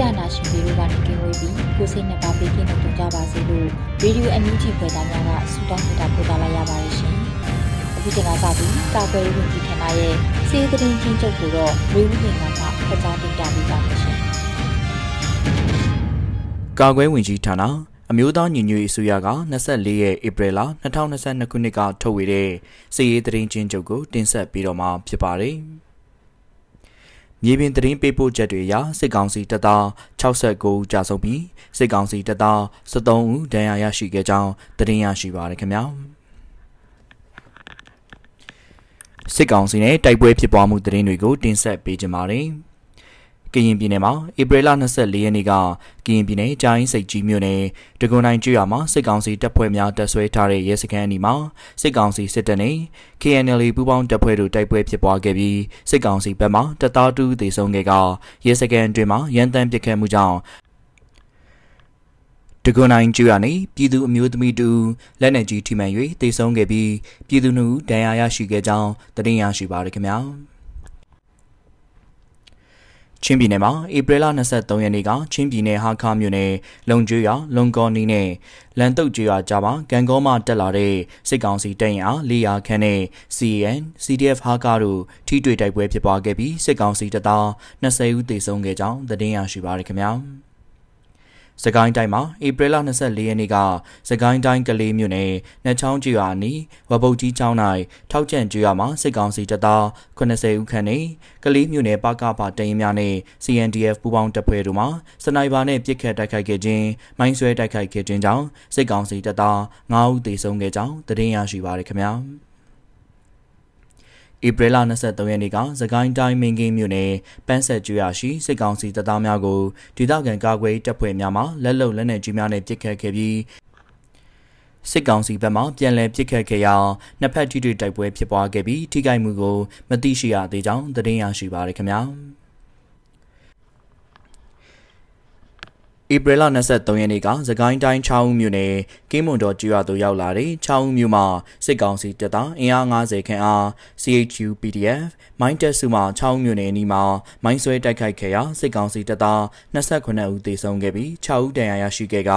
ရာနာရှင်ပြည်တို့ကနေကင်းဝေးပြီးကိုစိတ်နှစ်ပါးပေးကင်းလို့ကြပါစေလို့ရေဒီယိုအန်ယူဂျီဖွယ်သားများကဆုတောင်းမေတ္တာပို့သလာရပါတယ်ရှင်။အခုချိန်ကစပြီးကာကွယ်ရေးဝန်ကြီးဌာနရဲ့စီးသတင်းချင်းချုပ်ကိုတော့ဝေဦးရင်ကမှဖတ်ကြားတင်ပြပေးပါမယ်ရှင်။ကာကွယ်ဝင်ကြီးဌာနအမျိုးသားညီညွတ်ရေးအစိုးရက24ရက်ဧပြီလ2022ခုနှစ်ကထုတ်ဝေတဲ့စီရေးသတင်းချင်းချုပ်ကိုတင်ဆက်ပြီးတော့မှာဖြစ်ပါတယ်။ မြေပြင်သတင်းပေးပို့ချက်တွေအရစစ်ကောင်စီတပ်သား69ဦးကြာဆုံးပြီးစစ်ကောင်စီတပ်သား73ဦးဒဏ်ရာရရှိခဲ့ကြောင်းသတင်းရရှိပါရခင်ဗျာစစ်ကောင်စီနဲ့တိုက်ပွဲဖြစ်ပွားမှုသတင်းတွေကိုတင်ဆက်ပေးကြပါမယ်။ ကရင်ပြည်နယ်မှာဧပြီလ24ရက်နေ့ကကရင်ပြည်နယ်ကြာရင်စိတ်ကြီးမြို့နယ်ဒဂုံတိုင်းကျွော်မှာစစ်ကောင်စီတပ်ဖွဲ့များတပ်ဆွဲထားတဲ့ရဲစခန်းအနီးမှာစစ်ကောင်စီစစ်တပ်နဲ့ KNL ပူးပေါင်းတပ်ဖွဲ့တို့တိုက်ပွဲဖြစ်ပွားခဲ့ပြီးစစ်ကောင်စီဘက်မှတပ်သားတူသေဆုံးခဲ့ကရဲစခန်းအတွင်းမှာရန်တမ်းပစ်ခတ်မှုကြောင့်ဒဂွန်နိုင်ကျွော်နေပြည်သူအမျိုးသမီးတူလက်နက်ကြီးထိမှန်၍သေဆုံးခဲ့ပြီးပြည်သူနှုတ်ဒဏ်ရာရရှိခဲ့ကြောင်းသတင်းရရှိပါရခင်ဗျာ။ ချင်းပြည်နယ်မှာဧပြီလ23ရက်နေ့ကချင်းပြည်နယ်ဟာခါမြို့နယ်လုံကျွော်လုံကောနီနဲ့လန်တုတ်ကျွော်ကြားမှာကံကောမှတက်လာတဲ့စစ်ကောင်စီတပ်ရင်အား400ခန်းနဲ့ CN CDF ဟာကာတို့ထိတွေ့တိုက်ပွဲဖြစ်ပွားခဲ့ပြီးစစ်ကောင်စီတပ်သား20ဦးသေဆုံးခဲ့ကြောင်းသတင်းရရှိပါရခင်ဗျာ။ စကိုင်းတိုင်းမှာဧပြီလ24ရက်နေ့ကစကိုင်းတိုင်းကလေးမြို့နယ်နှချောင်းကျွာနီဝပုတ်ကြီးကျောင်း၌ထောက်ကျန့်ကျွာမှာစစ်ကောင်စီတပ်သား80ဦးခန့်နဲ့ကလေးမြို့နယ်ပကပတရင်များနဲ့ CNDF ပူးပေါင်းတပ်ဖွဲ့တို့မှစနိုက်ပါနဲ့ပစ်ခတ်တိုက်ခိုက်ခဲ့ခြင်းမိုင်းဆွဲတိုက်ခိုက်ခဲ့ခြင်းကြောင့်စစ်ကောင်စီတပ်သား9ဦးသေဆုံးခဲ့ကြောင်းသတင်းရရှိပါရခင်ဗျာ။ ဧပြီလ23ရက်နေ့ကသကိုင်းတိုင်းမင်းကင်းမြို့နယ်ပန်းဆက်ကျွရရှိစစ်ကောင်စီတပ်သားများကိုဒေသခံကာကွယ်တပ်ဖွဲ့များမှလက်လုံလက်နက်ကြီးများနဲ့ပစ်ခတ်ခဲ့ပြီးစစ်ကောင်စီဘက်မှပြန်လည်ပစ်ခတ်ခဲ့ရာနှစ်ဖက်ထိတွေ့တိုက်ပွဲဖြစ်ပွားခဲ့ပြီးထိခိုက်မှုကိုမသိရှိရသေးကြောင်းသတင်းရရှိပါရခင်ဗျာ။ ဧပြီလ23ရက်နေ့ကသကိုင်းတိုင်း6ဦးမြို့နယ်ကင်းမွန်တော်ကျွာသို့ရောက်လာတဲ့6ဦးမြို့မှာစစ်ကောင်စီတပ်သားအင်အား90ခန့်အား CHU PDF မိုင်းတက်စုမှ6ဦးမြို့နယ်အနီးမှာမိုင်းဆွဲတိုက်ခိုက်ခဲ့ရာစစ်ကောင်စီတပ်သား28ဦးသေဆုံးခဲ့ပြီး6ဦးဒဏ်ရာရရှိခဲ့က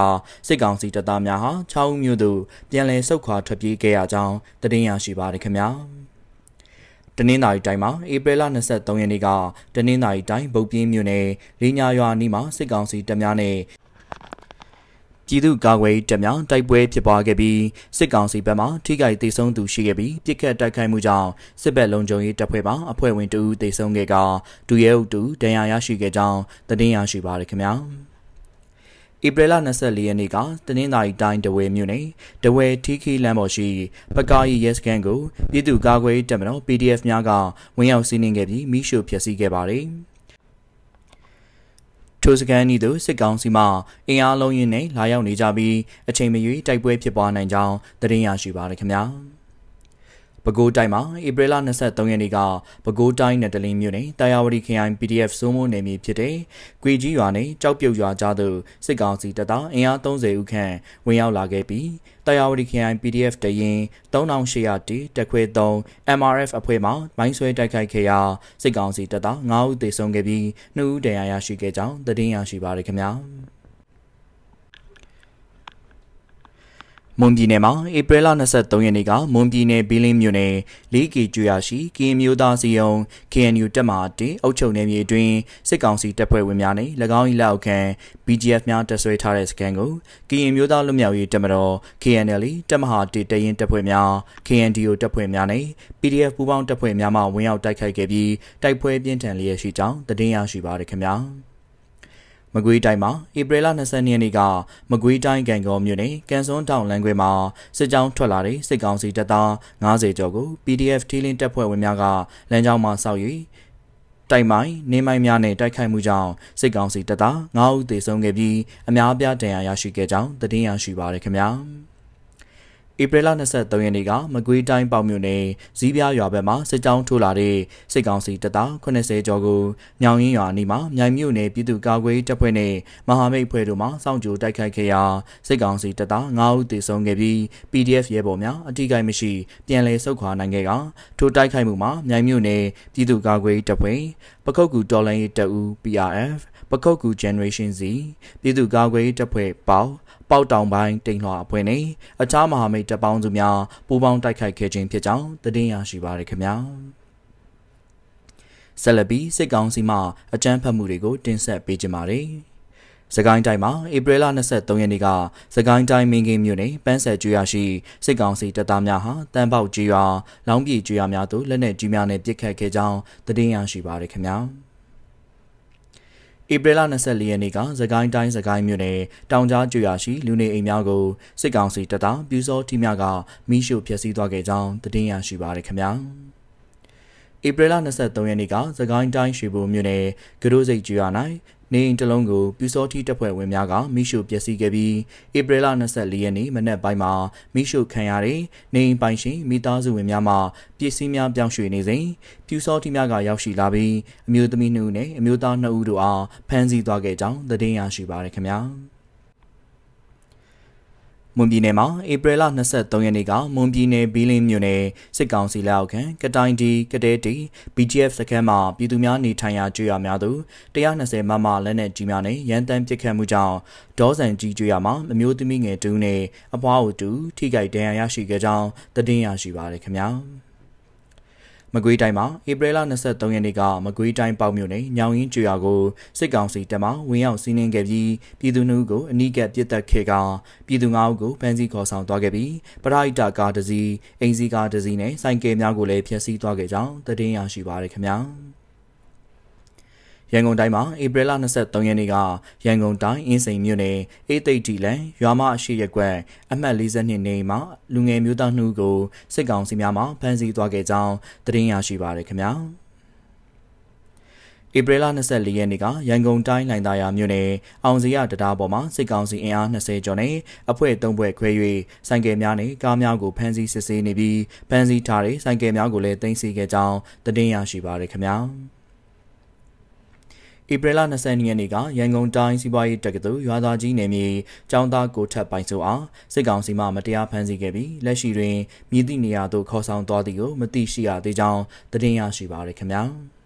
စစ်ကောင်စီတပ်သားများဟာ6ဦးမြို့သို့ပြန်လည်ဆုတ်ခွာထွက်ပြေးခဲ့ရကြောင်းသတင်းရရှိပါရခင်ဗျာ။တ နင်္သာရီတိုင်းမှာဧပြီလ23ရက်နေ့ကတနင်္သာရီတိုင်းဗုတ်ပြင်းမြို့နယ်လေးညာရွာနီးမှာစစ်ကောင်စီတပ်များနဲ့ပြည်သူ့ကာကွယ်တပ်များတိုက်ပွဲဖြစ်ပွားခဲ့ပြီးစစ်ကောင်စီဘက်မှထိခိုက်ဒေဆုံးသူရှိခဲ့ပြီးပြစ်ခတ်တိုက်ခိုက်မှုကြောင့်စစ်ဘက်လုံခြုံရေးတပ်ဖွဲ့မှအဖွဲ့ဝင်တဦးဒေဆုံးခဲ့ကဒူရဲအုပ်တူဒဏ်ရာရရှိခဲ့ကြောင်းသတင်းရရှိပါရခင်ဗျာ။ ဧပြီလ24ရက်နေ့ကတနင်္သာရီတိုင်းတဝဲမြို့နယ်တဝဲထီခီလမ်းပေါ်ရှိပကာရီရဲစခန်းကိုပြည်သူ့ကာကွယ်တပ်မတော် PDF များကဝင်ရောက်စီးနင်းခဲ့ပြီးမိရှုဖျက်ဆီးခဲ့ပါတယ်။ထိုစကန်ဤသို့စစ်ကောင်စီမှအင်အားလုံးရင်းနဲ့လာရောက်နေကြပြီးအချိန်မရွေးတိုက်ပွဲဖြစ်ပွားနိုင်ကြောင်းသတင်းရရှိပါရခင်ဗျာ။ ပဲခူးတိုင်းမှာဧပြီလ23ရက်နေ့ကပဲခူးတိုင်းနယ်တလင်းမြို့နယ်တာယာဝတီခရိုင် PDF စိုးမိုးနယ်မြေဖြစ်တဲ့ကွေကြီးရွာနဲ့ကြောက်ပြုတ်ရွာကြားသို့စစ်ကောင်စီတပ်သားအင်အား30ဦးခန့်ဝင်ရောက်လာခဲ့ပြီးတာယာဝတီခရိုင် PDF တရင်3800တီတက်ခွဲ3 MRF အဖွဲ့မှမိုင်းဆွဲတိုက်ခိုက်ခဲ့ရာစစ်ကောင်စီတပ်သား9ဦးသေဆုံးခဲ့ပြီး2ဦးဒဏ်ရာရရှိခဲ့ကြောင်းသတင်းရရှိပါရခင်ဗျာ။ မွန်ပြည်နယ်မှာဧပြီလ23ရက်နေ့ကမွန်ပြည်နယ်ဘီလင်းမြို့နယ်လေးကီကျွာရှိကရင်မျိုးသားစီယုံ KNU တပ်မဟာတေအုပ်ချုပ်နယ်မြေအတွင်းစစ်ကောင်စီတပ်ဖွဲ့ဝင်များနဲ့၎င်း၏လက်အောက်ခံ BGF များတပ်ဆွဲထားတဲ့စခန်းကိုကရင်မျိုးသားလူမျိုးရေးတပ်မတော် KNL တပ်မဟာတေတရင်တပ်ဖွဲ့များ KNDO တပ်ဖွဲ့များနဲ့ PDF ပူးပေါင်းတပ်ဖွဲ့များမှဝင်ရောက်တိုက်ခိုက်ခဲ့ပြီးတိုက်ပွဲပြင်းထန်လျက်ရှိကြောင်းသတင်းရရှိပါရခင်ဗျာ။ မကွေးတိုင်းမှာဧပြီလ22ရက်နေ့ကမကွေးတိုင်းကံကောမြို့နယ်ကန်စွန်းတောင်လမ်းခွဲမှာစစ်ကြောင်းထွက်လာတဲ့စစ်ကောင်စီတပ်သား90ကျော်ကို PDF ထီလင်းတပ်ဖွဲ့ဝင်များကလမ်းကြောင်းမှာစောက်၍တိုက်မိုင်းနေမိုင်းများနဲ့တိုက်ခိုက်မှုကြောင့်စစ်ကောင်စီတပ်သား9ဦးသေဆုံးခဲ့ပြီးအများအပြားဒဏ်ရာရရှိခဲ့ကြောင်းသတင်းရရှိပါရခင်ဗျာ။ ဧပြီလ23ရက်နေ့ကမကွေးတိုင်းပေါမြို့နယ်ဇီးပြားရွာဘက်မှစစ်ကြောင်းထိုးလာတဲ့စစ်ကောင်စီတပ်သား80ကျော်ကိုညောင်ရင်းရွာအနီးမှာမြိုင်မြို့နယ်ပြည်သူ့ကာကွယ်တပ်ဖွဲ့နဲ့မဟာမိတ်ဖွဲ့တို့မှစောင့်ကြိုတိုက်ခိုက်ခဲ့ရာစစ်ကောင်စီတပ်သား9ဦးသေဆုံးခဲ့ပြီး PDF ရဲဘော်များအတိအကျမရှိပြန်လည်ဆုတ်ခွာနိုင်ခဲ့ကထိုတိုက်ခိုက်မှုမှာမြိုင်မြို့နယ်ပြည်သူ့ကာကွယ်တပ်ဖွဲ့ပခုတ်ကူတော်လိုင်းတပ်ဦး PRF ပခုတ်ကူ Generation Z ပြည်သူ့ကာကွယ်တပ်ဖွဲ့ပေါ ပေါတောင်ပိုင်းတိန်လွှာအဖွဲ့နဲ့အခြားမဟာမိတ်တပ်ပေါင်းစုများပူးပေါင်းတိုက်ခိုက်ခဲ့ခြင်းဖြစ်ကြောင်းသတင်းရရှိပါရခင်ဗျာဆက်လက်ပြီးစစ်ကောင်စီမှအကြမ်းဖက်မှုတွေကိုတင်ဆက်ပေးကြပါမယ်စကိုင်းတိုင်းမှာဧပြီလ23ရက်နေ့ကစကိုင်းတိုင်းမင်းကင်းမြို့နယ်ပန်းဆက်ကျွော်ရှိစစ်ကောင်စီတပ်သားများဟာတန်ပေါက်ကျွော်လောင်းပြေကျွော်များသို့လက်နက်ကြီးများနဲ့ပစ်ခတ်ခဲ့ကြောင်းသတင်းရရှိပါရခင်ဗျာ။ ဧပြီလ24ရက်နေ့ကသကိုင်းတိုင်းသကိုင်းမြို့နယ်တောင်ကြားကျွော်ရှိလူနေအိမ်များကိုစစ်ကောင်စီတပ်သားပြူစောတီများကမိရှုဖျက်ဆီးသွားခဲ့ကြောင်းသတင်းရရှိပါရခင်ဗျာ။ဧပြီလ23ရက်နေ့ကသကိုင်းတိုင်းရွှေဘိုမြို့နယ်ဂရိုးစိတ်ကျွော်၌ နေအိမ်တစ်လုံးကိုပြူစောတိတပ်ဖွဲ့ဝင်များကမိရှုပျက်စီးခဲ့ပြီးဧပြီလ24ရက်နေ့မနက်ပိုင်းမှာမိရှုခံရတဲ့နေအိမ်ပိုင်ရှင်မိသားစုဝင်များမှပစ္စည်းများပြောင်းရွှေ့နေစဉ်ပြူစောတိများကရောက်ရှိလာပြီးအမျိုးသမီး2ဦးနဲ့အမျိုးသား2ဦးတို့အားဖမ်းဆီးသွားခဲ့ကြောင်းသတင်းရရှိပါရခင်ဗျာ။ မွန်ပြည်နယ်မှာဧပြီလ23ရက်နေ့ကမွန်ပြည်နယ်ဘီလင်းမြို့နယ်စစ်ကောင်စီလက်အောက်ခံကတိုင်တီကတဲတီ BGF စခန်းမှာပြည်သူများနေထိုင်ရာကျွော်များသို့120မမလက်နက်ကြီးများနဲ့ရန်တမ်းပစ်ခတ်မှုကြောင့်ဒေါ်ဆန်ကြီးကျွော်မှာအမျိုးသမီးငယ်တူနဲ့အဖွားအိုတူထိခိုက်ဒဏ်ရာရရှိခဲ့ကြောင်းသတင်းရရှိပါရခင်ဗျာ။ မကွေးတိုင်းမှာဧပြီလ23ရက်နေ့ကမကွေးတိုင်းပေါ့မြို့နယ်ညောင်ရင်းကျွာကိုစစ်ကောင်စီတပ်မှဝင်ရောက်စီးနင်းခဲ့ပြီးပြည်သူနှုတ်ကိုအနီးကပ်ပစ်တက်ခဲ့ကပြည်သူ၅ဦးကိုဖမ်းဆီးခေါ်ဆောင်သွားခဲ့ပြီးပရိုက်တာကားတစ်စီးအင်စီကားတစ်စီးနဲ့စိုင်းကယ်များကိုလည်းဖျက်ဆီးသွားခဲ့ကြောင်းသတင်းရရှိပါရခင်ဗျာ။ ရန်ကုန်တိုင်းမှာဧပြီလ23ရက်နေ့ကရန်ကုန်တိုင်းအင်းစိန်မြို့နယ်အေးသိတ်တီလန်ရွာမအရှိရက်ကွက်အမှတ်42နေမှာလူငယ်မျိုးသားနှုကိုစစ်ကောင်စီများမှဖမ်းဆီးသွားခဲ့ကြောင်းသတင်းရရှိပါရခင်ဗျာဧပြီလ24ရက်နေ့ကရန်ကုန်တိုင်းလိုင်သာယာမြို့နယ်အောင်စရတရားပေါ်မှာစစ်ကောင်စီအင်အား20ကျော်နဲ့အဖွဲ့၃ဖွဲ့ခွဲ၍ဆိုင်ကယ်များနဲ့ကားများကိုဖမ်းဆီးစစ်ဆေးနေပြီးဖမ်းဆီးထားတဲ့ဆိုင်ကယ်များကိုလည်းတင်စီခဲ့ကြောင်းသတင်းရရှိပါရခင်ဗျာ။ ဧပြီလ20ရက်နေ့ကရန်ကုန်တိုင်းစီးပွားရေးတက္ကသိုလ်ရွာသားကြီးနယ်မြေကျောင်းသားကိုထပ်ပိုင်ဆိုအားစစ်ကောင်စီမှမတရားဖမ်းဆီးခဲ့ပြီးလက်ရှိတွင်မြည်သည့်နေရာသို့ခေါ်ဆောင်သွားသည်ကိုမသိရှိရသေးကြောင်းသတင်းရရှိပါရခင်ဗျာ။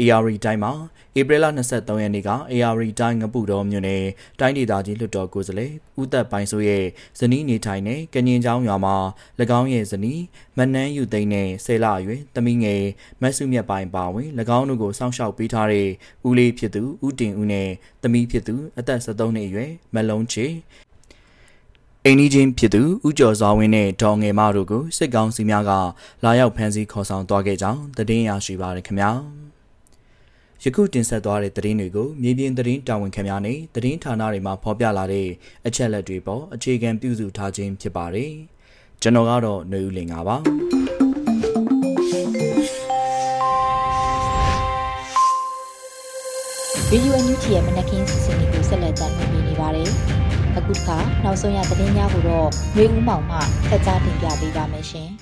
AR တိုင်းမှာဧပြီလ23ရက်နေ့က AR တိုင်းငပုတော်မြို့နယ်တိုင်းဒေသကြီးလွှတ်တော်ကိုယ်စားလှယ်ဦးသက်ပိုင်ဆိုရဲ့ဇနီးနေထိုင်တဲ့ကညင်ချောင်းရွာမှာ၎င်းရဲ့ဇနီးမနန်းယူသိန်းနဲ့ဆယ်လအရွယ်သမီးငယ်မဆုမြတ်ပိုင်ပါဝင်၎င်းတို့ကိုစောင့်ရှောက်ပေးထားတဲ့ဦးလေးဖြစ်သူဦးတင်ဦးနဲ့သမီးဖြစ်သူအသက်73နှစ်အရွယ်မလုံးချေအိမ်နီးချင်းဖြစ်သူဦးကျော်စွာဝင်းနဲ့ဒေါ်ငယ်မတို့ကိုစစ်ကောင်စီများကလာရောက်ဖမ်းဆီးခေါ်ဆောင်သွားခဲ့ကြောင်းသတင်းရရှိပါရခင်ဗျာ။ ယခုတင်ဆက်သွားတဲ့သတင်းတွေကိုမြေပြင်သတင်းတာဝန်ခံများနဲ့သတင်းဌာနတွေမှာဖော်ပြလာတဲ့အချက်လက်တွေပေါ်အခြေခံပြုစုထားခြင်းဖြစ်ပါတယ်။ကျွန်တော်ကတော့ຫນွေဦးလင်ပါ။ဗီဒီယိုအန်ယူဂျီရဲ့မနက်ခင်းစီစဉ်တွေကိုဆက်လက်တင်ပြနေပါတယ်။အခုတစ်ခါနောက်ဆုံးရသတင်းများကိုတော့မျိုးဦးမောင်မှဖတ်ကြားတင်ပြပေးပါမယ်ရှင်။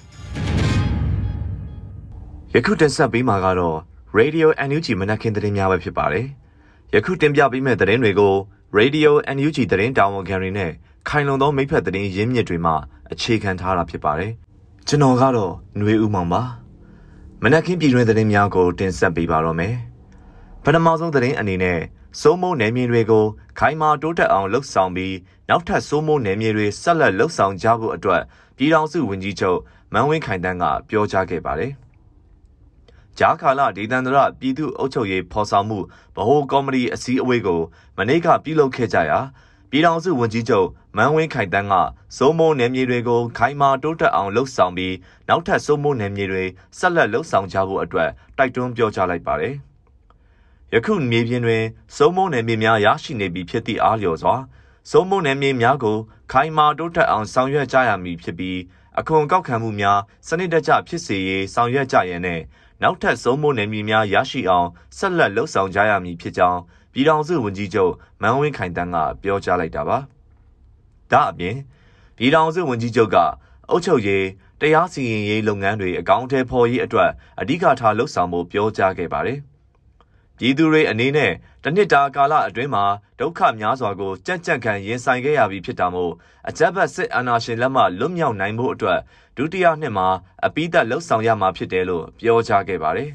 ယခုတင်ဆက်ပေးမှာကတော့ Radio NUG မနက်ခင်းသတင်းများပဲဖြစ်ပါတယ်။ယခုတင်ပြပေးမယ့်သတင်းတွေကို Radio NUG သတင်းတာဝန်ခံတွေနဲ့ခိုင်လုံသောမိဖက်သတင်းရင်းမြစ်တွေမှအခြေခံထားတာဖြစ်ပါတယ်။ကျွန်တော်ကတော့ຫນွေဦးမောင်ပါ။မနက်ခင်းပြည်တွင်သတင်းများကိုတင်ဆက်ပေးပါတော့မယ်။ပထမဆုံးသတင်းအနေနဲ့စိုးမိုးနယ်မြေတွေကိုခိုင်မာတိုးတက်အောင်လှုပ်ဆောင်ပြီးနောက်ထပ်စိုးမိုးနယ်မြေတွေဆက်လက်လှုပ်ဆောင်ကြဖို့အတွက်ပြည်ထောင်စုဝန်ကြီးချုပ်မန်ဝင်းခိုင်တန်းကပြောကြားခဲ့ပါတယ်။ ဂျာကာလာဒေသန္တရပြည်သူ့အုပ်ချုပ်ရေးဖော်ဆောင်မှုဗဟိုကော်မတီအစည်းအဝေးကိုမနေ့ကပြုလုပ်ခဲ့ကြရာပြည်ထောင်စုဝန်ကြီးချုပ်မန်ဝင်းခိုင်တန်းကစိုးမိုးနယ်မြေတွေကိုခိုင်မာတိုးတက်အောင်လှုပ်ဆောင်ပြီးနောက်ထပ်စိုးမိုးနယ်မြေတွေဆက်လက်လှုပ်ဆောင်ကြဖို့အတွက်တိုက်တွန်းပြောကြားလိုက်ပါတယ်။ယခုမြေပြင်တွင်စိုးမိုးနယ်မြေများရရှိနေပြီဖြစ်သည့်အားလျော်စွာစိုးမိုးနယ်မြေများကိုခိုင်မာတိုးတက်အောင်ဆောင်ရွက်ကြရမည်ဖြစ်ပြီးအခွန်ကောက်ခံမှုများစနစ်တကျဖြစ်စေရေးဆောင်ရွက်ကြရန်နဲ့ နောက်ထပ်စိုးမိုးနယ်မြေများရရှိအောင်ဆက်လက်လှုပ်ဆောင်ကြရမည်ဖြစ်ကြောင်းပြည်ထောင်စုဝန်ကြီးချုပ်မန်ဝင်းခိုင်တန်းကပြောကြားလိုက်တာပါ။ဒါအပြင်ပြည်ထောင်စုဝန်ကြီးချုပ်ကအုပ်ချုပ်ရေးတရားစီရင်ရေးလုပ်ငန်းတွေအကောင့်ထဲပေါ်ရေးအတွက်အဓိကထားလှုပ်ဆောင်ဖို့ပြောကြားခဲ့ပါတယ်။ပြည်သူတွေအနေနဲ့ တနှစ်တာကာလအတွင်းမှာဒုက္ခများစွာကိုကြက်ကြက်ခံရင်ဆိုင်ခဲ့ရပြီးဖြစ်တာမို့အကြက်ဘက်စစ်အာဏာရှင်လက်မှလွတ်မြောက်နိုင်ဖို့အတွက်ဒုတိယနှစ်မှာအပိသက်လှုပ်ဆောင်ရမှာဖြစ်တယ်လို့ပြောကြားခဲ့ပါတယ်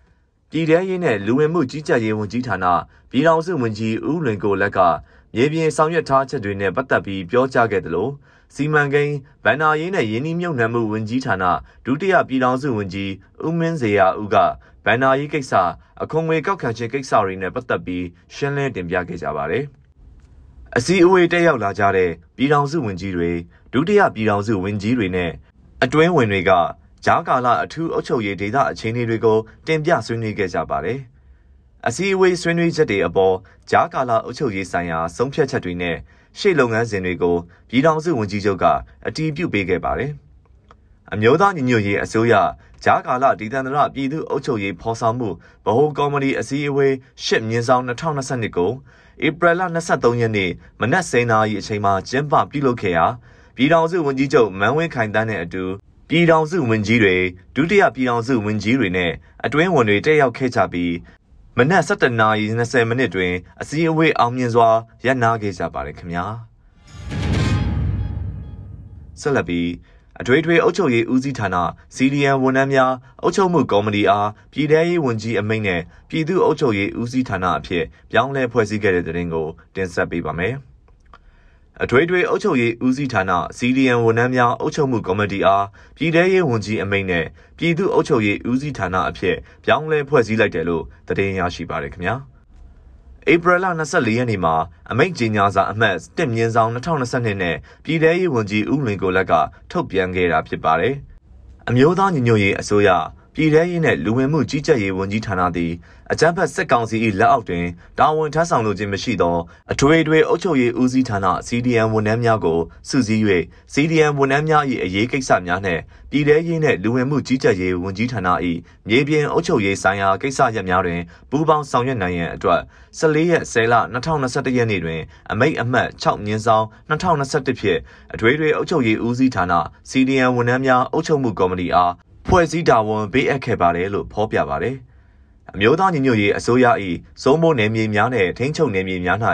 ။ပြည်ထရေးနဲ့လူဝင်မှုကြီးကြပ်ရေးဝန်ကြီးဌာနပြည်ထောင်စုဝန်ကြီးဦးလွင်ကိုလက်ကမြေပြင်ဆောင်ရွက်ထားချက်တွေနဲ့ပတ်သက်ပြီးပြောကြားခဲ့တယ်လို့ စီမံကိန်းဗန္နာရေးနဲ့ယင်းနှမြုပ်နှံမှုဝန်ကြီးဌာနဒုတိယပြည်ထောင်စုဝန်ကြီးဦးမင်းစေရဦးကဗန္နာရေးကိစ္စအခွန်ငွေကောက်ခံခြင်းကိစ္စတွေနဲ့ပတ်သက်ပြီးရှင်းလင်းတင်ပြခဲ့ကြပါတယ်။အစည်းအဝေးတက်ရောက်လာကြတဲ့ပြည်ထောင်စုဝန်ကြီးတွေဒုတိယပြည်ထောင်စုဝန်ကြီးတွေနဲ့အတွင်းဝင်တွေကဂျားကာလအထူးအုပ်ချုပ်ရေးဒေသအခြေအနေတွေကိုတင်ပြဆွေးနွေးခဲ့ကြပါတယ်။အစည်းအဝေးဆွေးနွေးချက်တွေအပေါ်ဂျားကာလအုပ်ချုပ်ရေးဆိုင်ရာဆုံးဖြတ်ချက်တွေနဲ့ ရှေ့လုပ်ငန်းစဉ်တွေကိုပြည်ထောင်စုဝန်ကြီးချုပ်ကအတည်ပြုပေးခဲ့ပါတယ်။အမျိုးသားညီညွတ်ရေးအစိုးရဂျားကာလဒေသန္တရပြည်သူ့အုပ်ချုပ်ရေးဖော်ဆောင်မှုဗဟိုကော်မတီအစည်းအဝေးရှစ်မြင်းဆောင်2022ကိုဧပြီလ23ရက်နေ့မနက်10:00နာရီအချိန်မှာကျင်းပပြုလုပ်ခဲ့ရာပြည်ထောင်စုဝန်ကြီးချုပ်မန်းဝင်းခိုင်တန်းနဲ့အတူပြည်ထောင်စုဝန်ကြီးတွေဒုတိယပြည်ထောင်စုဝန်ကြီးတွေနဲ့အတွင်းဝန်တွေတက်ရောက်ခဲ့ကြပြီး မနက်7:20နာရီ20မိနစ်တွင်အစည်းအဝေးအောင်မြင်စွာရပ်နားခဲ့ကြပါတယ်ခင်ဗျာဆက်လက်ပြီးအထွေထွေအုပ်ချုပ်ရေးဦးစီးဌာန CDN ဝန်ထမ်းများအုပ်ချုပ်မှုကော်မတီအားပြည်ထရေးဝန်ကြီးအမိန့်နဲ့ပြည်သူ့အုပ်ချုပ်ရေးဦးစီးဌာနအဖြစ်ပြောင်းလဲဖွဲ့စည်းခဲ့တဲ့တဲ့တင်ကိုတင်ဆက်ပေးပါမယ်။ အထွေထွေအုပ်ချုပ်ရေးဦးစီးဌာန CDN ဝန်ထမ်းများအုပ်ချုပ်မှုကော်မတီအားပြည်ထရေးဝန်ကြီးအမိန့်နဲ့ပြည်သူ့အုပ်ချုပ်ရေးဦးစီးဌာနအဖြစ်ပြောင်းလဲဖွဲ့စည်းလိုက်တယ်လို့သတင်းရရှိပါရခင်ဗျာ။ဧပြီလ24ရက်နေ့မှာအမိန့်ကြေညာစာအမှတ်1မြင်းဆောင်2022နဲ့ပြည်ထရေးဝန်ကြီးဦးလွင်ကိုလက်ကထုတ်ပြန်ခဲ့တာဖြစ်ပါတယ်။အမျိုးသားညီညွတ်ရေးအစိုးရ ပြည်ထရေးနဲ့လူဝင်မှုကြီးကြပ်ရေးဝန်ကြီးဌာနသည်အကြမ်းဖက်စစ်ကောင်စီ၏လက်အောက်တွင်တာဝန်ထမ်းဆောင်လိုခြင်းမရှိသောအထွေထွေအုပ်ချုပ်ရေးဦးစီးဌာန CDM ဝန်ထမ်းများကိုစုစည်း၍ CDM ဝန်ထမ်းများ၏အရေးကိစ္စများနှင့်ပြည်ထရေးနှင့်လူဝင်မှုကြီးကြပ်ရေးဝန်ကြီးဌာန၏မြေပြင်အုပ်ချုပ်ရေးဆိုင်ရာကိစ္စရပ်များတွင်ပူးပေါင်းဆောင်ရွက်နိုင်ရန်အတွက်14ရက်10လ2021ရက်နေ့တွင်အမိန့်အမှတ်6မြင်းဆောင်2021ဖြင့်အထွေထွေအုပ်ချုပ်ရေးဦးစီးဌာန CDM ဝန်ထမ်းများအုပ်ချုပ်မှုကော်မတီအား ဖွဲ့စည်းတာဝန်ပေးအပ်ခဲ့ပါတယ်လို့ဖော်ပြပါတယ်။ အမျိုးသားညီညွတ်ရေးအစိုးရ၏စိုးမိုးနယ်မြေများနှင့်ထိန်းချုပ်နယ်မြေများ၌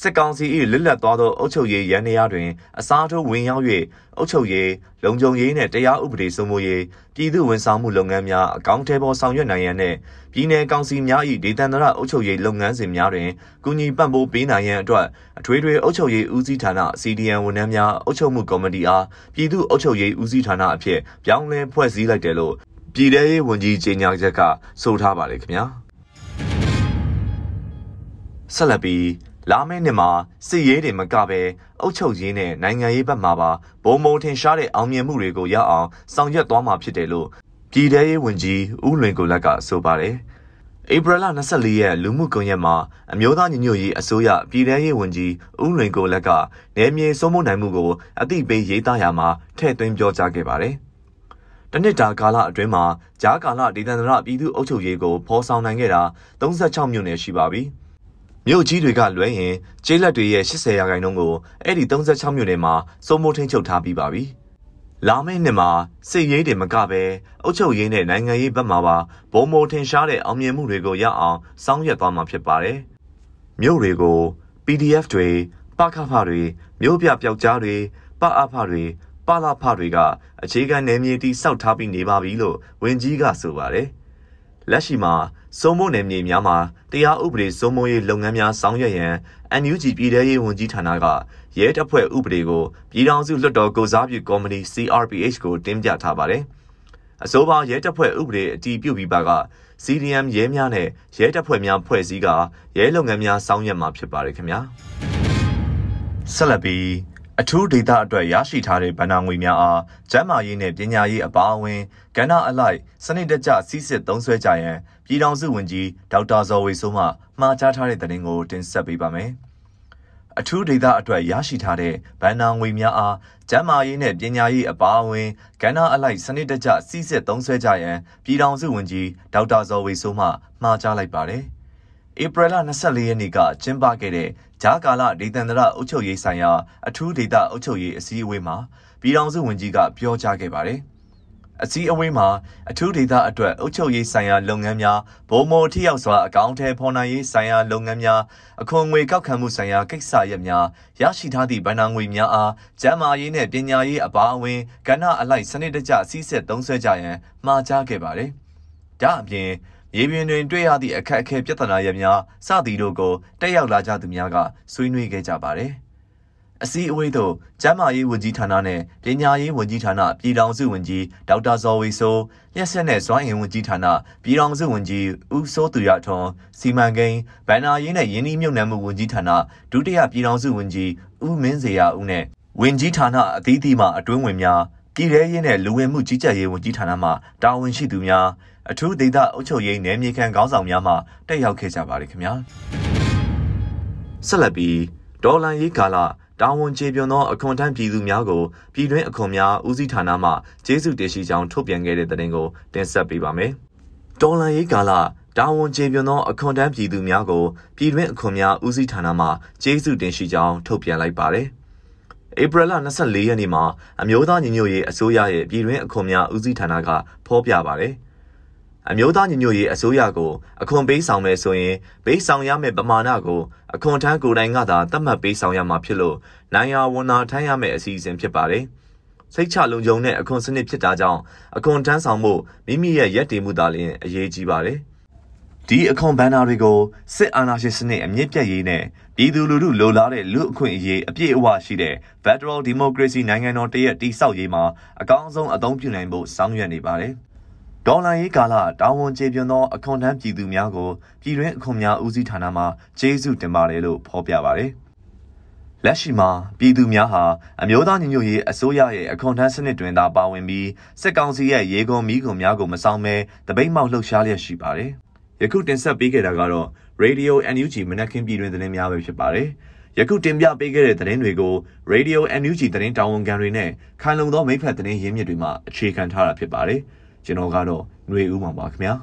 စစ်ကောင်စီ၏လစ်လက်သွားသောအုပ်ချုပ်ရေးရန်နေရာတွင်အစားထိုးဝင်ရောက်၍အုပ်ချုပ်ရေးလုံခြုံရေးနှင့်တရားဥပဒေစိုးမိုးရေးပြည်သူဝန်ဆောင်မှုလုပ်ငန်းများအကောင့်ထဲပေါ်ဆောင်ရွက်နိုင်ရန်နှင့်ပြည်내ကောင်စီများ၏ဒေသန္တရအုပ်ချုပ်ရေးလုပ်ငန်းစဉ်များတွင်ကူညီပံ့ပိုးပေးနိုင်ရန်အတွက်အထွေထွေအုပ်ချုပ်ရေးဦးစီးဌာန CDN ဝန်ထမ်းများအုပ်ချုပ်မှုကော်မတီအားပြည်သူ့အုပ်ချုပ်ရေးဦးစီးဌာနအဖြစ်ပြောင်းလဲဖွဲ့စည်းလိုက်တယ်လို့ ပြည်ထရေးဝန်ကြီးကြေညာချက်ကဆိုထားပါတယ်ခင်ဗျာဆက်လက်ပြီးလာမယ့်နှစ်မှာစစ်ရေးတွေမကပဲအုပ်ချုပ်ရေးနဲ့နိုင်ငံရေးဘက်မှာပါဘုံဘုံထင်ရှားတဲ့အောင်မြင်မှုတွေကိုရအောင်ဆောင်ရွက်သွားမှာဖြစ်တယ်လို့ပြည်ထရေးဝန်ကြီးဦးလွင်ကိုလက်ကဆိုပါတယ်ဧပြီလ24ရက်လူမှုကွန်ရက်မှာအမျိုးသားညီညွတ်ရေးအစိုးရပြည်ထရေးဝန်ကြီးဦးလွင်ကိုလက်ကနေမြေစိုးမိုးနိုင်မှုကိုအသိပေးရေးသားရမှာထည့်သွင်းပြောကြားခဲ့ပါတယ် တနစ်တာကာလအတွင်းမှာဂျားကာလဒေသန္တရပြည်သူ့အုပ်ချုပ်ရေးကိုဖော်ဆောင်နိုင်ခဲ့တာ36မြို့နယ်ရှိပါပြီ။မြို့ကြီးတွေကလွဲရင်ကျေးလက်တွေရဲ့80ရာခိုင်နှုန်းကိုအဲ့ဒီ36မြို့နယ်မှာစိုးမိုးထိန်းချုပ်ထားပြီးပါပြီ။လာမယ့်နှစ်မှာစစ်ရေးတွေမကပဲအုပ်ချုပ်ရေးနဲ့နိုင်ငံရေးဘက်မှာပါဘုံဘုံထင်ရှားတဲ့အောင်မြင်မှုတွေကိုရအောင်စောင့်ရက်သွားမှာဖြစ်ပါတယ်။မြို့တွေကို PDF တွေပခဖတွေမြို့ပြပျောက်ကြားတွေပအဖတွေ ပါလာဖတွေကအခြေခံနယ်မြေတိစောက်ထားပြီးနေပါပြီလို့ဝန်ကြီးကဆိုပါတယ်လက်ရှိမှာစိုးမိုးနယ်မြေများမှာတရားဥပဒေစိုးမိုးရေးလုပ်ငန်းများဆောင်ရွက်ရန် NUG ပြည်ထရေးဝန်ကြီးဌာနကရဲတပ်ဖွဲ့ဥပဒေကိုပြည်ထောင်စုလွှတ်တော်ကိုစားပြုကော်မတီ CRPH ကိုတင်ပြထားပါတယ်။အဆိုပါရဲတပ်ဖွဲ့ဥပဒေအတည်ပြုပြီးပါက CDM ရဲများနဲ့ရဲတပ်ဖွဲ့များဖွဲ့စည်းကရဲလုပ်ငန်းများဆောင်ရွက်မှာဖြစ်ပါတယ်ခင်ဗျာ။ဆက်လက်ပြီး အထူးဒေတာအတွက်ရရှိထားတဲ့ဗဏ္ဍာငွေများအားကျန်းမာရေးနဲ့ပညာရေးအပါအဝင်ကဏ္ဍအလိုက်စနစ်တကျစီးစစ်သုံးစွဲကြရန်ပြည်ထောင်စုဝန်ကြီးဒေါက်တာဇော်ဝေဆိုးမှမှာကြားထားတဲ့သတင်းကိုတင်ဆက်ပေးပါမယ်။အထူးဒေတာအတွက်ရရှိထားတဲ့ဗဏ္ဍာငွေများအားကျန်းမာရေးနဲ့ပညာရေးအပါအဝင်ကဏ္ဍအလိုက်စနစ်တကျစီးစစ်သုံးစွဲကြရန်ပြည်ထောင်စုဝန်ကြီးဒေါက်တာဇော်ဝေဆိုးမှမှာကြားလိုက်ပါတယ်။ ဧပြီလ24ရက်နေ့ကကျင်းပခဲ့တဲ့ဂျာကာလဒေသန္တရအုပ်ချုပ်ရေးဆိုင်ရာအထူးဒေသအုပ်ချုပ်ရေးအစည်းအဝေးမှာပြည်ထောင်စုဝန်ကြီးကပြောကြားခဲ့ပါတယ်။အစည်းအဝေးမှာအထူးဒေသအတွက်အုပ်ချုပ်ရေးဆိုင်ရာလုပ်ငန်းများဗိုလ်မိုထိရောက်စွာအကောင့်ထဲဖော်နိုင်ရေးဆိုင်ရာလုပ်ငန်းများအခွန်ငွေကောက်ခံမှုဆိုင်ရာကိစ္စရပ်များရရှိထားသည့်ဗဏ္ဍာငွေများအားကျန်းမာရေးနှင့်ပညာရေးအပါအဝင်ကဏ္ဍအလိုက်စနစ်တကျအစည်းအဆက်သုံးစွဲကြရန်မှာကြားခဲ့ပါတယ်။ဒါအပြင် ရေပြင်တွင်တွေ့ရသည့်အခက်အခဲပြဿနာရပ်များစသည်တို့ကိုတက်ရောက်လာကြသူများကဆွေးနွေးခဲ့ကြပါတယ်။အစည်းအဝေးသို့ကျန်းမာရေးဝန်ကြီးဌာနနဲ့ပညာရေးဝန်ကြီးဌာနပြည်ထောင်စုဝန်ကြီးဒေါက်တာဇော်ဝေဆိုးလျှက်ဆက်နဲ့စွမ်းအင်ဝန်ကြီးဌာနပြည်ထောင်စုဝန်ကြီးဦးစိုးသူရထွန်းစီမံကိန်းဗန်နာရေးနဲ့ယင်းနှီးမြှုပ်နှံမှုဝန်ကြီးဌာနဒုတိယပြည်ထောင်စုဝန်ကြီးဦးမင်းစေရဦးနဲ့ဝန်ကြီးဌာနအသီးသီးမှအတွင်းဝင်များပြည်ထရေးနဲ့လူဝင်မှုကြီးကြပ်ရေးဝန်ကြီးဌာနမှတာဝန်ရှိသူများ အထူးဒေသအုပ်ချုပ်ရေးနယ်မြေခံခေါင်းဆောင်များမှတက်ရောက်ခဲ့ကြပါတယ်ခင်ဗျာဆက်လက်ပြီးဒေါ်လန်ရေးကာလတာဝန်ကျေပြွန်သောအခွန်ထမ်းပြည်သူများကိုပြည်တွင်းအခွန်များဦးစီးဌာနမှကျေးဇူးတင်ရှိကြောင်းထုတ်ပြန်ခဲ့တဲ့သတင်းကိုတင်ဆက်ပေးပါမယ်ဒေါ်လန်ရေးကာလတာဝန်ကျေပြွန်သောအခွန်ထမ်းပြည်သူများကိုပြည်တွင်းအခွန်များဦးစီးဌာနမှကျေးဇူးတင်ရှိကြောင်းထုတ်ပြန်လိုက်ပါတယ်ဧပြီလ24ရက်နေ့မှာအမျိုးသားညီညွတ်ရေးအစိုးရရဲ့ပြည်တွင်းအခွန်များဦးစီးဌာနကဖော်ပြပါတယ်။ အမျိုးသားညီညွတ်ရေးအစိုးရကိုအခွန်ပေးဆောင်မယ်ဆိုရင်ပေးဆောင်ရမယ့်ပမာဏကိုအခွန်ထမ်းကိုယ်တိုင်ကသာသတ်မှတ်ပေးဆောင်ရမှာဖြစ်လို့နိုင်ရဝန်နာထမ်းရမယ့်အစီအစဉ်ဖြစ်ပါတယ်။စိတ်ချလုံခြုံတဲ့အခွန်စနစ်ဖြစ်တာကြောင့်အခွန်ထမ်းဆောင်မှုမိမိရဲ့ရက်တည်မှုသာလျှင်အရေးကြီးပါတယ်။ဒီအခွန်ဘန်နာတွေကိုစစ်အာဏာရှင်စနစ်အမြင့်ပြတ်ရေးနဲ့ပြည်သူလူထုလိုလားတဲ့လူအခွင့်အရေးအပြည့်အဝရှိတဲ့ Federal Democracy နိုင်ငံတော်တရက်တည်ဆောက်ရေးမှာအကောင်းဆုံးအသုံးပြုနိုင်ဖို့ဆောင်ရွက်နေပါတယ်။ ဒေါ်လာရေးကာလတာဝန်ကျေပြွန်သောအခွန်ထမ်းပြည်သူများကိုပြည်တွင်းအခွန်များဦးစီးဌာနမှကျေးဇူးတင်ပါတယ်လို့ဖော်ပြပါတယ်။လက်ရှိမှာပြည်သူများဟာအမျိုးသားညီညွတ်ရေးအစိုးရရဲ့အခွန်ထမ်းစနစ်တွင်သာပါဝင်ပြီးစစ်ကောင်စီရဲ့ရေကုန်မီးကုန်များကိုမဆောင်မဲတပိတ်မောက်လှုပ်ရှားလျက်ရှိပါတယ်။ယခုတင်ဆက်ပေးခဲ့တာကတော့ Radio NUG မနက်ခင်းပြည်တွင်သတင်းများပဲဖြစ်ပါတယ်။ယခုတင်ပြပေးခဲ့တဲ့သတင်းတွေကို Radio NUG သတင်းတာဝန်ခံတွေနဲ့ခိုင်လုံသောမိဖက်သတင်းရင်းမြစ်တွေမှအခြေခံထားတာဖြစ်ပါတယ်။ ကျွန်တော်ကတော့ຫນွေဦးမှာပါခင်ဗျာ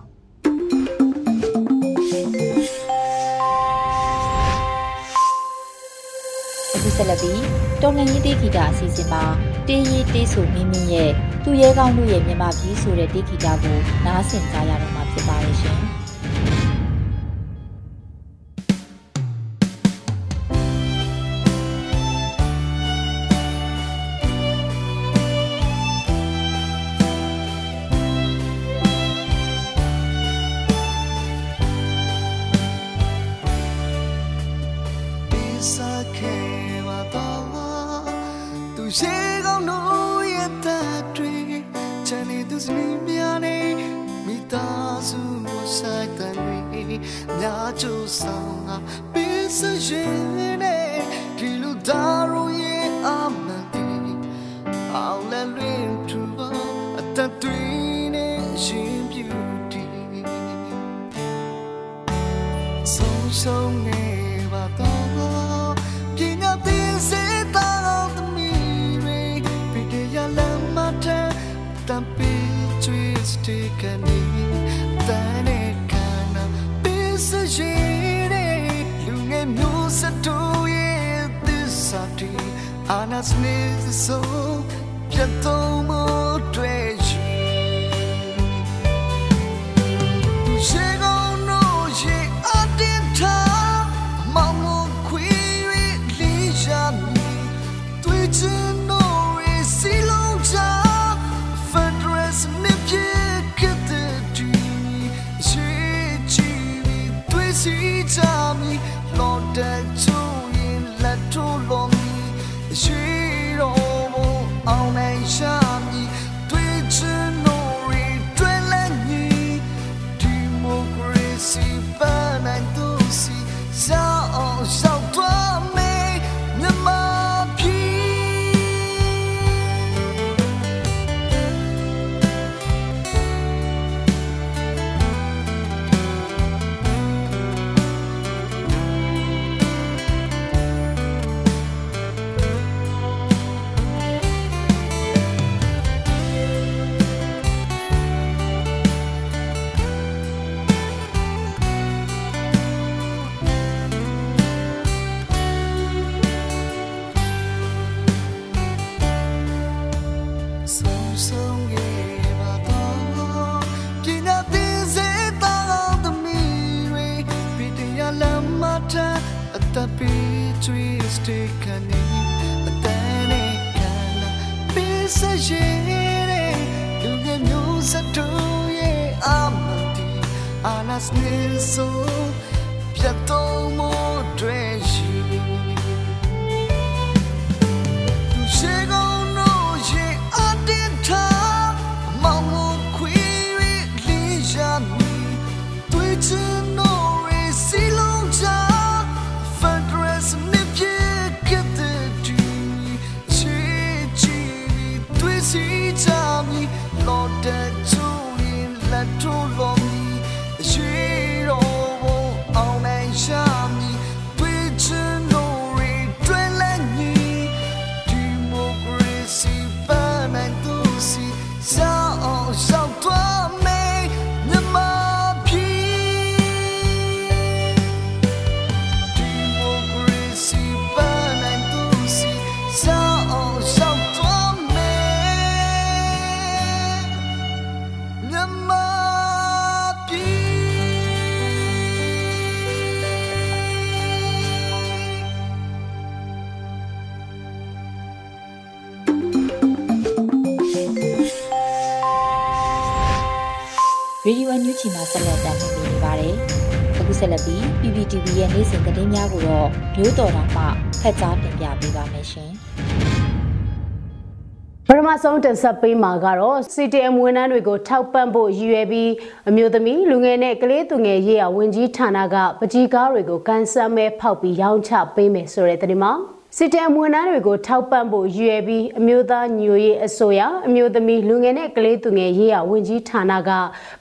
အခုဆက်လက်ပြီးတော်လန်ရေးတေးဂီတာအစီအစဉ်မှာတေးရေးတေးဆိုမင်းမင်းရဲ့သူရဲကောင်းတို့ရဲ့မြန်မာပြည်ဆိုတဲ့တေးဂီတာကိုနားဆင်ကြရတော့မှာဖြစ်ပါရဲ့ရှင်။ များချူဆောင်ငါပေးစရွေးနဲ့ဒီလိုဒါရ 是 အော ရေဒီယိုအန်ယူဂျီမှာဆက်လက်တင်ပြနေပါတယ်။အခုဆက်လက်ပြီး PPTV ရဲ့နေ့စဉ်သတင်းများကိုတော့မျိုးတော်တာမှဖက်ကြားတင်ပြပေးပါမယ်ရှင်။ပထမဆုံးတင်ဆက်ပေးမှာကတော့ CTM ဝန်ထမ်းတွေကိုထောက်ပံ့ဖို့ရည်ရွယ်ပြီးအမျိုးသမီးလူငယ်နဲ့ကလေးသူငယ်ရေးရာဝန်ကြီးဌာနကပကြီးကားတွေကိုကန်ဆယ်မဲဖောက်ပြီးရောင်းချပေးမယ်ဆိုတဲ့သတင်းမှာ CTM ဝန်ထမ်းတွေကိုထောက်ပံ့ဖို့ရည်ရွယ်ပြီးအမျိုးသားညိုရေးအစိုးရအမျိုးသမီးလူငယ်နဲ့ကလေးသူငယ်ရေးရာဝန်ကြီးဌာနက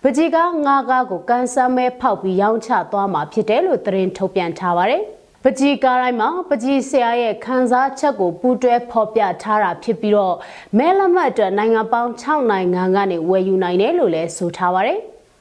ပကြီးကားငါးကားကိုကန်ဆယ်မဲဖောက်ပြီးရောင်းချသွားမှာဖြစ်တယ်လို့သတင်းထုတ်ပြန်ထားပါတယ်။ပကြီးကားတိုင်းမှာပကြီးဆရာရဲ့ခန်းစားချက်ကိုပူးတွဲဖော်ပြထားတာဖြစ်ပြီးတော့မဲလက်မှတ်အတွက်နိုင်ငံပေါင်း6နိုင်ငံကနေဝယ်ယူနိုင်တယ်လို့လည်းဆိုထားပါတယ်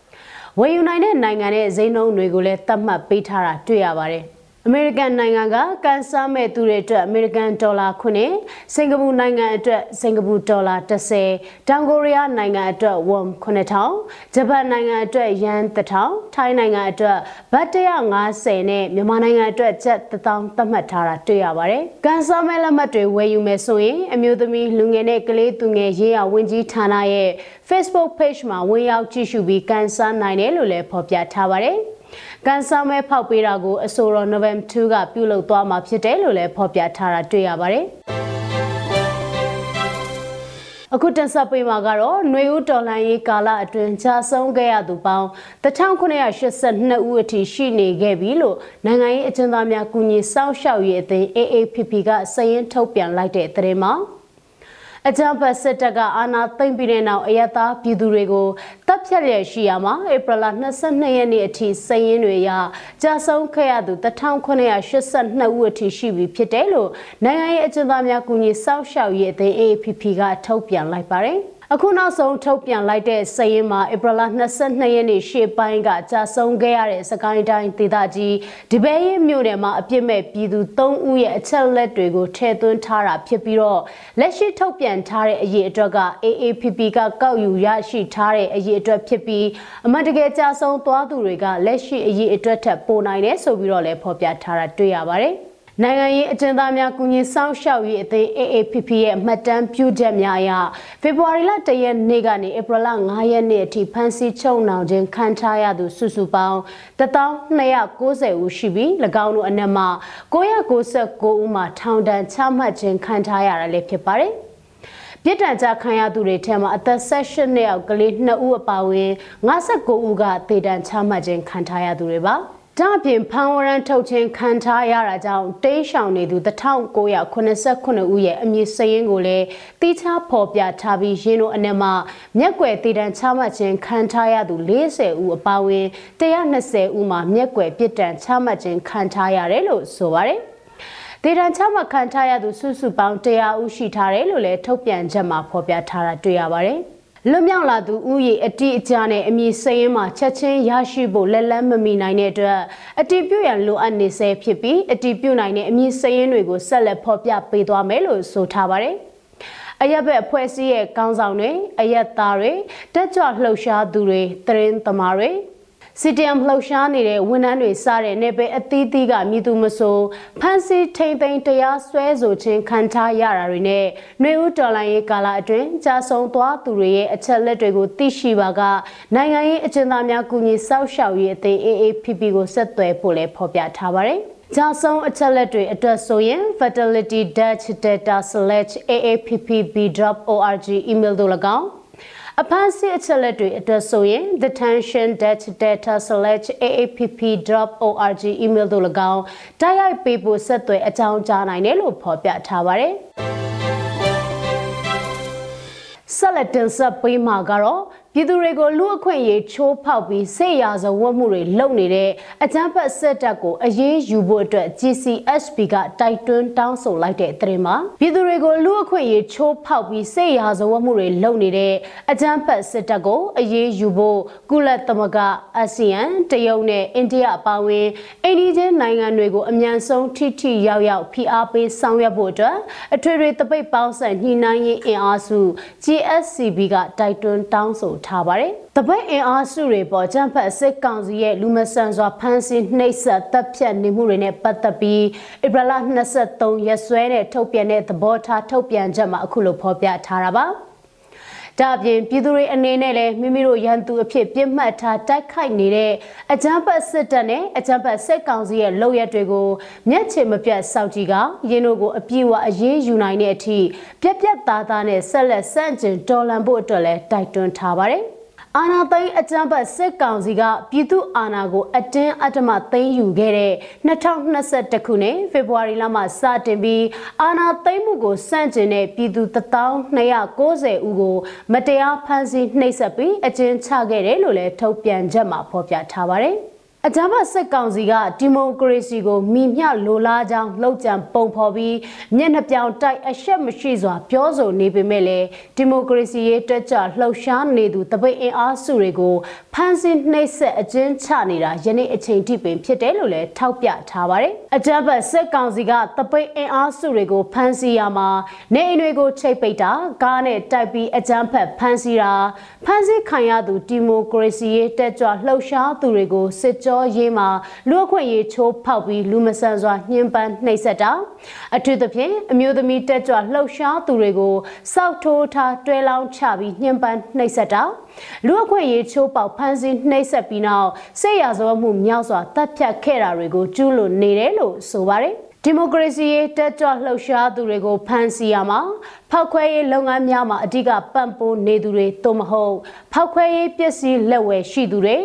။ဝယ်ယူနိုင်တဲ့နိုင်ငံရဲ့ဈေးနှုန်းတွေကိုလည်းသတ်မှတ်ပေးထားတာတွေ့ရပါတယ်။ အမေရိကန်နိုင်ငံကကန်ဆာမဲ့သူတွေအတွက်အမေရိကန်ဒေါ်လာ9စင်ကာပူနိုင်ငံအတွက်စင်ကာပူဒေါ်လာ30တောင်ကိုရီးယားနိုင်ငံအတွက်ဝမ်9000ဂျပန်နိုင်ငံအတွက်ယန်1000ထိုင်းနိုင်ငံအတွက်ဘတ်150နဲ့မြန်မာနိုင်ငံအတွက်ကျပ်1000သတ်မှတ်ထားတာတွေ့ရပါတယ်။ကန်ဆာမဲ့လက်မှတ်တွေဝယ်ယူမယ်ဆိုရင်အမျိုးသမီးလူငယ်နဲ့ကလေးသူငယ်ရေးရာဝန်ကြီးဌာနရဲ့ Facebook page မှာဝင်ရောက်ကြည့်ရှုပြီးကန်ဆာနိုင်တယ်လို့လည်းဖော်ပြထားပါတယ်။ ကန်ဆာမဲဖောက်ပေးတာကိုအဆိုတော် November 2ကပြုလုပ်သွားမှာဖြစ်တယ်လို့လည်းဖော်ပြထားတာတွေ့ရပါတယ်။အခုတင်ဆက်ပေးမှာကတော့ຫນွေဦးတော်လှန်ရေးကာလအတွင်းကြာဆုံးခဲ့ရသူပေါင်း1982ဦးအထိရှိနေခဲ့ပြီလို့နိုင်ငံရေးအကျဉ်းသားများကူညီစောင့်ရှောက်ရေးအသင်း AAPP ကစာရင်းထုတ်ပြန်လိုက်တဲ့သတင်းမှာ အကြံဖတ်စစ်တပ်ကအာဏာသိမ်းပြီးတဲ့နောက်အယက်သားပြည်သူတွေကိုတပ်ဖြတ်လျက်ရှိရမှာဧပြီလ22ရက်နေ့အထိစည်ရင်းတွေရကြာဆုံးခဲ့ရသူ1982ဦးအထိရှိပြီဖြစ်တယ်လို့နိုင်ငံရေးအကျဉ်းသားများကူညီစောင့်ရှောက်ရေးအသင်း AAPP ကထုတ်ပြန်လိုက်ပါတယ်။ အခုနောက်ဆုံးထုတ်ပြန်လိုက်တဲ့စည်ရင်မှာဧပြီလ22ရက်နေ့ရှေ့ပိုင်းကကြာဆုံးခဲ့ရတဲ့စကိုင်းတိုင်းဒေသကြီးဒီပဲရင်မြို့နယ်မှာအပြစ်မဲ့ပြည်သူ3ဦးရဲ့အချက်လက်တွေကိုထည့်သွင်းထားတာဖြစ်ပြီးတော့လက်ရှိထုတ်ပြန်ထားတဲ့အရေးအတွက်က AAPP ကကောက်ယူရရှိထားတဲ့အရေးအတွက်ဖြစ်ပြီးအမှန်တကယ်ကြာဆုံးသွားသူတွေကလက်ရှိအရေးအတွက်ထက်ပိုနိုင်တယ်ဆိုပြီးတော့လည်းဖော်ပြထားတာတွေ့ရပါတယ်။ နိုင်ငံရေးအကျဉ်းသားများကုညီဆောင်ရှောက်ရေးအသင်း AAPP ရဲ့မှတ်တမ်းပြုချက်များအရဖေဖော်ဝါရီလ၁ရက်နေ့ကနေဧပြီလ9ရက်နေ့အထိဖမ်းဆီးချုပ်နှောင်ခြင်းခံထားရသူစုစုပေါင်း1290ဦးရှိပြီး၎င်းတို့အနက်မှ999ဦးမှာထောင်ဒဏ်ချမှတ်ခြင်းခံထားရတာလည်းဖြစ်ပါတယ်။ပြစ်ဒဏ်ကြခံရသူတွေထဲမှာအသက်16နှစ်အောက်ကလေး2ဦးအပါအဝင်59ဦးကသေဒဏ်ချမှတ်ခြင်းခံထားရသူတွေပါ။ ဒါအပြင်ဖန်ဝရန်ထုတ်ခြင်းခံထားရတာကြောင့်တိတ်ရှောင်နေသူ1989ဦးရဲ့အမည်စရင်းကိုလည်းတိကျဖော်ပြထားပြီးရင်းတို့အနက်မှာမျက်ွယ်တည်တံချမှတ်ခြင်းခံထားရသူ40ဦးအပါအဝင်120ဦးမှာမျက်ွယ်ပြစ်ဒဏ်ချမှတ်ခြင်းခံထားရတယ်လို့ဆိုပါတယ်ဒေတန်ချမှတ်ခံထားရသူစုစုပေါင်း100ဦးရှိထားတယ်လို့လည်းထုတ်ပြန်ချက်မှာဖော်ပြထားတာတွေ့ရပါတယ်။ လွတ်မြောက်လာသူဥယေအတိအကျနဲ့အမည်စရင်းမှာချက်ချင်းရရှိဖို့လက်လန်းမမီနိုင်တဲ့အတွက်အတိပြုရန်လိုအပ်နေဆဲဖြစ်ပြီးအတိပြုနိုင်တဲ့အမည်စရင်းတွေကိုဆက်လက်ဖော်ပြပေးသွားမယ်လို့ဆိုထားပါတယ်။အရက်ဘက်အဖွဲ့အစည်းရဲ့ကောင်းဆောင်တွေအရက်သားတွေတက်ကြွလှုပ်ရှားသူတွေတရင်သမားတွေ စီတမ်လှုပ်ရှားနေတဲ့ဝန်ထမ်းတွေစားတဲ့နေပယ်အသီးသီးကမြည်သူမဆိုဖမ်းဆီးထိန်သိမ်းတရားစွဲဆိုခြင်းခံထားရတာတွေနဲ့နှွေဦးတော်လိုင်းရေးကာလအတွင်းကြာဆုံးသွားသူတွေရဲ့အချက်လက်တွေကိုသိရှိပါကနိုင်ငံရေးအကျဉ်းသားများကူညီစောင့်ရှောက်ရေးအသင်း AAPP ကိုဆက်သွယ်ဖို့လည်းဖော်ပြထားပါတယ်။ကြာဆုံးအချက်လက်တွေအတွက်ဆိုရင် fertilitydata/aappb.org email တို့၎င်း အဖမ်းဆီးအချက်လက်တွေအတွက်ဆိုရင် detention.data/aapp.org email တို့၎င်းတိုက်ရိုက်ပေးဖို့ဆက်သွယ်အကြောင်းကြားနိုင်တယ်လို့ဖော်ပြထားပါတယ်။ဆက်လက်တင်ဆက်ပေးမှာကတော့ ပြည်သူတွေကိုလူအခွင့်အရေးချိုးဖောက်ပြီးစေရာဇဝတ်မှုတွေလုပ်နေတဲ့အကြမ်းဖက်စစ်တပ်ကိုအရေးယူဖို့အတွက် GCSP ကတိုက်တွန်းတောင်းဆိုလိုက်တဲ့သတင်းမှာပြည်သူတွေကိုလူအခွင့်အရေးချိုးဖောက်ပြီးစေရာဇဝတ်မှုတွေလုပ်နေတဲ့အကြမ်းဖက်စစ်တပ်ကိုအရေးယူဖို့ကုလသမဂ္ဂအာဆီယံတရုတ်နဲ့အိန္ဒိယအပါအဝင်အိန္ဒိချင်းနိုင်ငံတွေကိုအမြန်ဆုံးထိထိရောက်ရောက်ဖိအားပေးဆောင်ရွက်ဖို့အတွက်အထွေထွေတပိတ်ပေါင်းဆက်ညှိနှိုင်းရေးအင်အားစု GSCB ကတိုက်တွန်းတောင်းဆိုထားပါတယ်။တပတ်အင်အားစုတွေပေါ်ကျန်းဖက်စစ်ကောင်စီရဲ့လူမဆန်စွာဖမ်းဆီးနှိပ်စက်တပ်ဖြတ်နေမှုတွေနဲ့ပတ်သက်ပြီးဧပြီလ23ရက်စွဲနဲ့ထုတ်ပြန်တဲ့သဘောထားထုတ်ပြန်ချက်မှာအခုလိုဖော်ပြထားတာပါ။ ဒါအပြင်ပြည်သူတွေအနေနဲ့လည်းမိမိတို့ရန်သူအဖြစ်ပြစ်မှတ်ထားတိုက်ခိုက်နေတဲ့အကြမ်းဖက်စစ်တပ်နဲ့အကြမ်းဖက်စစ်ကောင်စီရဲ့လုပ်ရက်တွေကိုမျက်ခြေမပြတ်စောင့်ကြည့်ကရင်းတို့ကိုအပြည့်အဝအရေးယူနိုင်တဲ့အထိပြက်ပြက်သားသားနဲ့ဆက်လက်ဆန့်ကျင်တော်လှန်ဖို့အတွက်လည်းတိုက်တွန်းထားပါတယ်။ အာဏာသိမ်းအကြမ်းဖက်စစ်ကောင်စီကပြည်သူအာဏာကိုအတင်းအဓမ္မသိမ်းယူခဲ့တဲ့2021ခုနှစ်ဖေဖော်ဝါရီလမှာစတင်ပြီးအာဏာသိမ်းမှုကိုစန့်ကျင်တဲ့ပြည်သူ1290ဦးကိုမတရားဖမ်းဆီးနှိပ်စက်ပြီးအကျဉ်းချခဲ့တယ်လို့လည်းထုတ်ပြန်ချက်မှာဖော်ပြထားပါတယ်။ အကြမ်းဖက်စစ်ကောင်စီကဒီမိုကရေစီကိုမိမျှလိုလားကြောင်းလှုပ်ကြံပုံဖော်ပြီးမျက်နှာပြောင်တိုက်အရှက်မရှိစွာပြောဆိုနေပေမဲ့လည်းဒီမိုကရေစီရေးတက်ကြလှုပ်ရှားနေသူတပိတ်အင်အားစုတွေကိုဖမ်းဆီးနှိပ်စက်အကျဉ်းချနေတာယနေ့အချိန်ထိပင်ဖြစ်တယ်လို့လည်းထောက်ပြထားပါတယ်။အကြမ်းဖက်စစ်ကောင်စီကတပိတ်အင်အားစုတွေကိုဖမ်းဆီးရမှာနေအိမ်တွေကိုချိတ်ပိတ်တာကားနဲ့တိုက်ပြီးအကြမ်းဖက်ဖမ်းဆီးတာဖမ်းဆီးခံရသူဒီမိုကရေစီရေးတက်ကြလှုပ်ရှားသူတွေကိုစစ်ကြောရေးမှာလူအခွင့်ရေးချိုးဖောက်ပြီးလူမဆန်စွာညှဉ်းပန်းနှိပ်စက်တာအထူးသဖြင့်အမျိုးသမီးတက်ကြွလှုပ်ရှားသူတွေကိုစောက်ထိုးထားတွဲလောင်းချပြီးညှဉ်းပန်းနှိပ်စက်တာလူအခွင့်ရေးချိုးပေါက်ဖမ်းဆီးနှိပ်စက်ပြီးနောက်စိတ်ရဇောမှုမြောက်စွာတပ်ဖြတ်ခဲ့တာတွေကိုကျူးလွန်နေတယ်လို့ဆိုပါတယ်ဒီမိုကရေစီရေးတက်ကြွလှုပ်ရှားသူတွေကိုဖမ်းဆီးရမှာဖောက်ခွဲရေးလုပ်ငန်းများမှာအဓိကပံ့ပိုးနေသူတွေသို့မဟုတ်ဖောက်ခွဲရေးပစ္စည်းလက်ဝယ်ရှိသူတွေ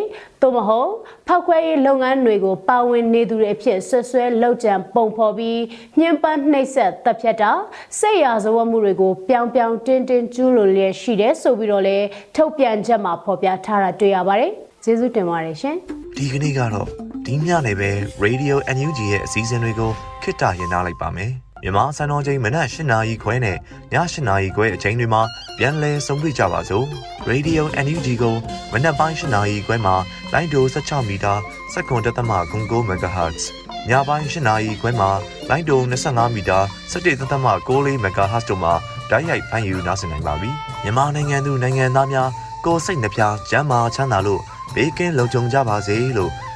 သို့မဟုတ်ဖောက်ခွဲရေးလုပ်ငန်းတွေကိုပါဝင်နေသူတွေအဖြစ်ဆွဆွဲလောက်ကြံပုံဖော်ပြီးညှဉ်းပန်းနှိပ်စက်တပ်ဖြတ်တာစိတ်ရာဇဝတ်မှုတွေကိုပြောင်းပြောင်းတင်းတင်းကျူးလွန်လျက်ရှိတယ်ဆိုပြီးတော့လေထုတ်ပြန်ချက်မှာဖော်ပြထားတာတွေ့ရပါတယ်ကျေးဇူးတင်ပါတယ်ရှင်ဒီကနေ့ကတော့ဒီညနေပဲ Radio NUG ရဲ့အစည်းအဝေးတွေကိုခਿੱတရနာလိုက်ပါမယ်။မြန်မာစံတော်ချိန်မနက်၈နာရီခွဲနဲ့ည၈နာရီခွဲအချိန်တွေမှာ ပြန်လည်ဆုံးဖြတ်ကြပါစို့။ Radio NUG ကိုမနက်ပိုင်း၈နာရီခွဲမှာလိုင်းဒို16မီတာစက္ကန့်တသမ9 MHz ညပိုင်း၈နာရီခွဲမှာလိုင်းဒို25မီတာ17သမ6 MHz တို့မှာဓာတ်ရိုက်ဖမ်းယူနိုင်နိုင်ပါပြီ။မြန်မာနိုင်ငံသူနိုင်ငံသားများကိုယ်စိတ်နှပြကျန်းမာချမ်းသာလို့ဘေးကင်းလုံခြုံကြပါစေလို့